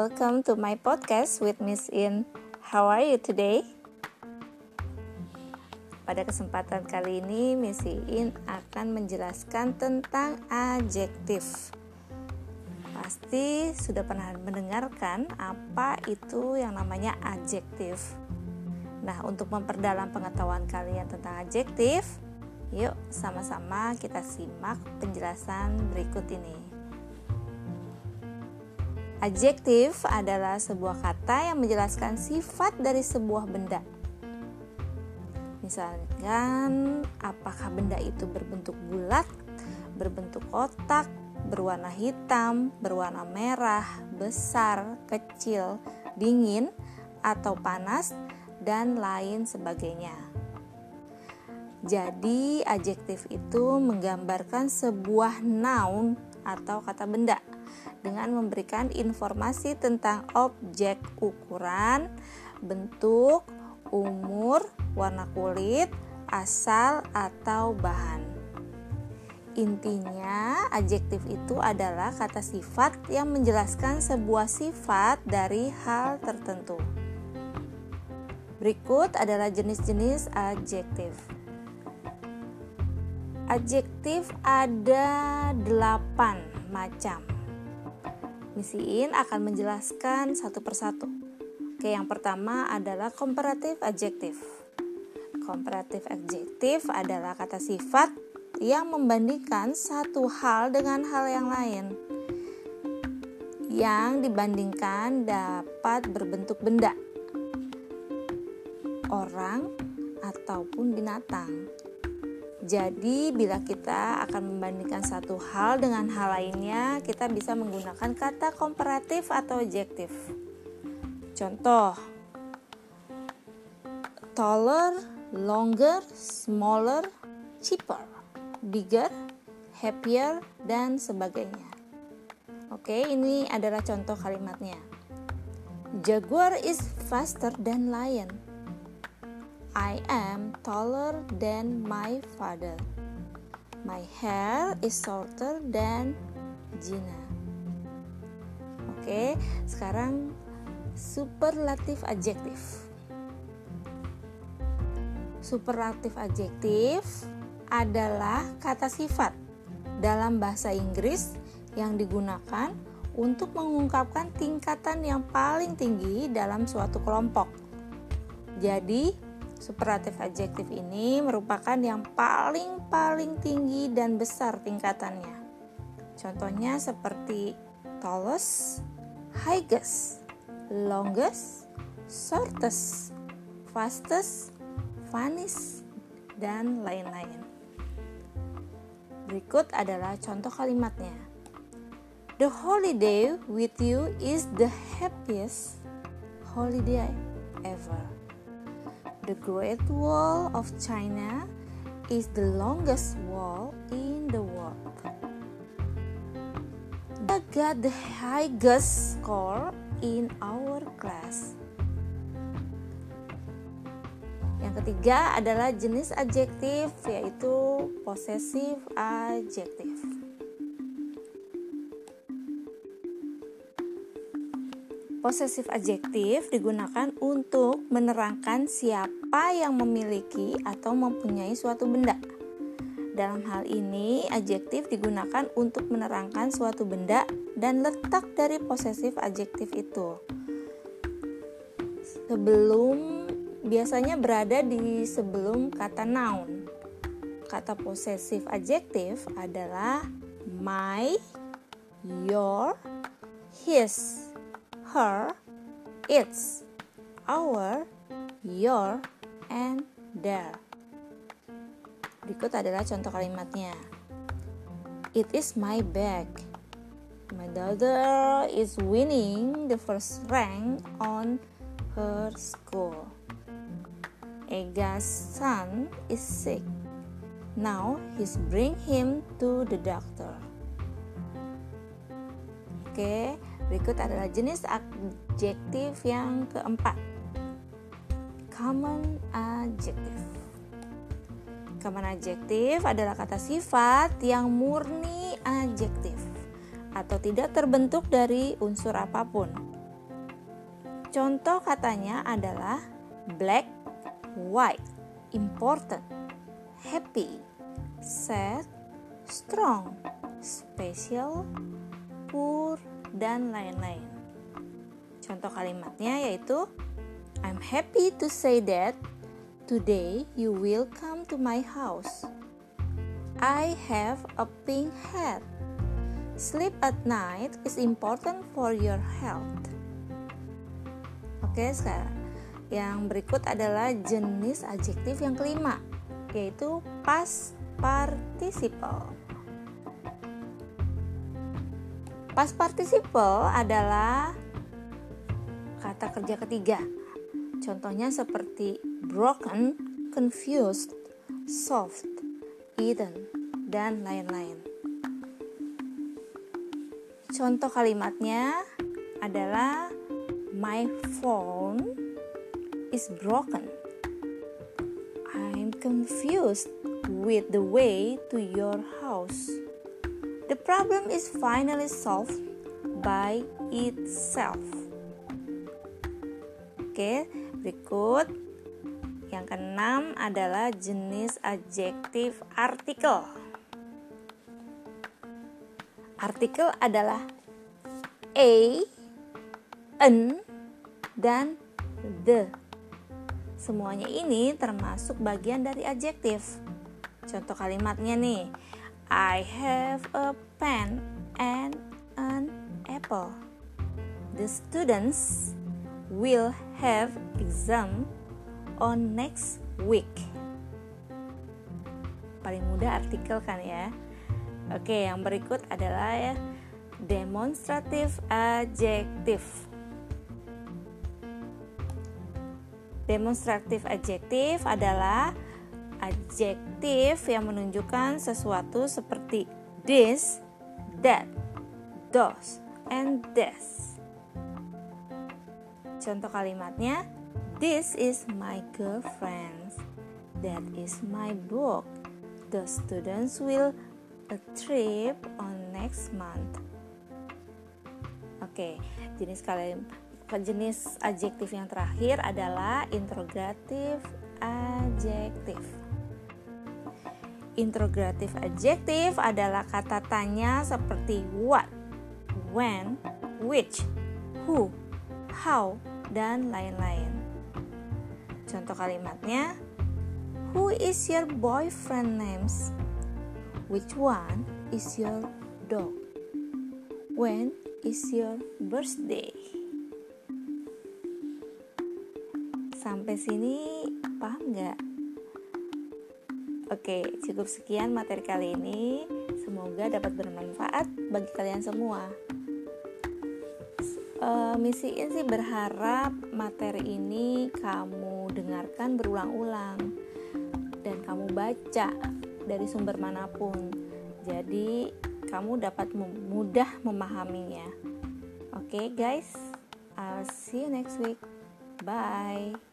welcome to my podcast with Miss In. How are you today? Pada kesempatan kali ini, Miss In akan menjelaskan tentang adjektif. Pasti sudah pernah mendengarkan apa itu yang namanya adjektif. Nah, untuk memperdalam pengetahuan kalian tentang adjektif, yuk sama-sama kita simak penjelasan berikut ini. Adjektif adalah sebuah kata yang menjelaskan sifat dari sebuah benda. Misalkan, apakah benda itu berbentuk bulat, berbentuk kotak, berwarna hitam, berwarna merah, besar, kecil, dingin, atau panas, dan lain sebagainya. Jadi, adjektif itu menggambarkan sebuah noun atau kata benda dengan memberikan informasi tentang objek, ukuran, bentuk, umur, warna kulit, asal, atau bahan. Intinya, adjektif itu adalah kata sifat yang menjelaskan sebuah sifat dari hal tertentu. Berikut adalah jenis-jenis adjektif. Adjektif ada delapan macam. Misiin akan menjelaskan satu persatu. Oke, yang pertama adalah comparative adjective. Comparative adjective adalah kata sifat yang membandingkan satu hal dengan hal yang lain. Yang dibandingkan dapat berbentuk benda, orang, ataupun binatang. Jadi, bila kita akan membandingkan satu hal dengan hal lainnya, kita bisa menggunakan kata komparatif atau objektif. Contoh: taller, longer, smaller, cheaper, bigger, happier, dan sebagainya. Oke, ini adalah contoh kalimatnya. Jaguar is faster than lion. I am taller than my father. My hair is shorter than Gina. Oke, sekarang superlatif adjektif. Superlatif adjektif adalah kata sifat dalam bahasa Inggris yang digunakan untuk mengungkapkan tingkatan yang paling tinggi dalam suatu kelompok. Jadi, Superlatif adjektif ini merupakan yang paling-paling tinggi dan besar tingkatannya. Contohnya seperti tallest, highest, longest, shortest, fastest, funniest, dan lain-lain. Berikut adalah contoh kalimatnya. The holiday with you is the happiest holiday ever. The Great Wall of China is the longest wall in the world. I got the highest score in our class. Yang ketiga adalah jenis adjektif yaitu possessive adjective. Posesif adjektif digunakan untuk menerangkan siapa yang memiliki atau mempunyai suatu benda. Dalam hal ini, adjektif digunakan untuk menerangkan suatu benda dan letak dari posesif adjektif itu. Sebelum biasanya berada di sebelum kata noun. Kata posesif adjektif adalah my, your, his her, its, our, your, and their. Berikut adalah contoh kalimatnya. It is my bag. My daughter is winning the first rank on her school. Ega's son is sick. Now he's bring him to the doctor. Oke. Berikut adalah jenis adjektif yang keempat. Common adjective. Common adjective adalah kata sifat yang murni adjektif atau tidak terbentuk dari unsur apa pun. Contoh katanya adalah black, white, important, happy, sad, strong, special, poor, dan lain-lain. Contoh kalimatnya yaitu I'm happy to say that today you will come to my house. I have a pink hat. Sleep at night is important for your health. Oke, sekarang yang berikut adalah jenis adjektif yang kelima, yaitu past participle. Past participle adalah kata kerja ketiga. Contohnya seperti broken, confused, soft, eaten, dan lain-lain. Contoh kalimatnya adalah My phone is broken. I'm confused with the way to your house. The problem is finally solved by itself. Oke, berikut yang keenam adalah jenis adjektif artikel. Artikel adalah a, an, dan the. Semuanya ini termasuk bagian dari adjektif. Contoh kalimatnya nih. I have a pen and an apple. The students will have exam on next week. Paling mudah artikel kan ya. Oke, yang berikut adalah ya demonstratif adjektif. Demonstratif adjektif adalah adjektif yang menunjukkan sesuatu seperti this, that, those, and this. Contoh kalimatnya, This is my girlfriend. That is my book. The students will a trip on next month. Oke, jenis kalian jenis adjektif yang terakhir adalah interrogatif adjektif. Interrogatif adjektif adalah kata tanya seperti what, when, which, who, how, dan lain-lain. Contoh kalimatnya, Who is your boyfriend names? Which one is your dog? When is your birthday? Sampai sini paham nggak? Oke, cukup sekian materi kali ini. Semoga dapat bermanfaat bagi kalian semua uh, misiin sih berharap materi ini kamu dengarkan berulang-ulang dan kamu baca dari sumber mana pun. Jadi kamu dapat mudah memahaminya. Oke okay, guys, I'll see you next week. Bye.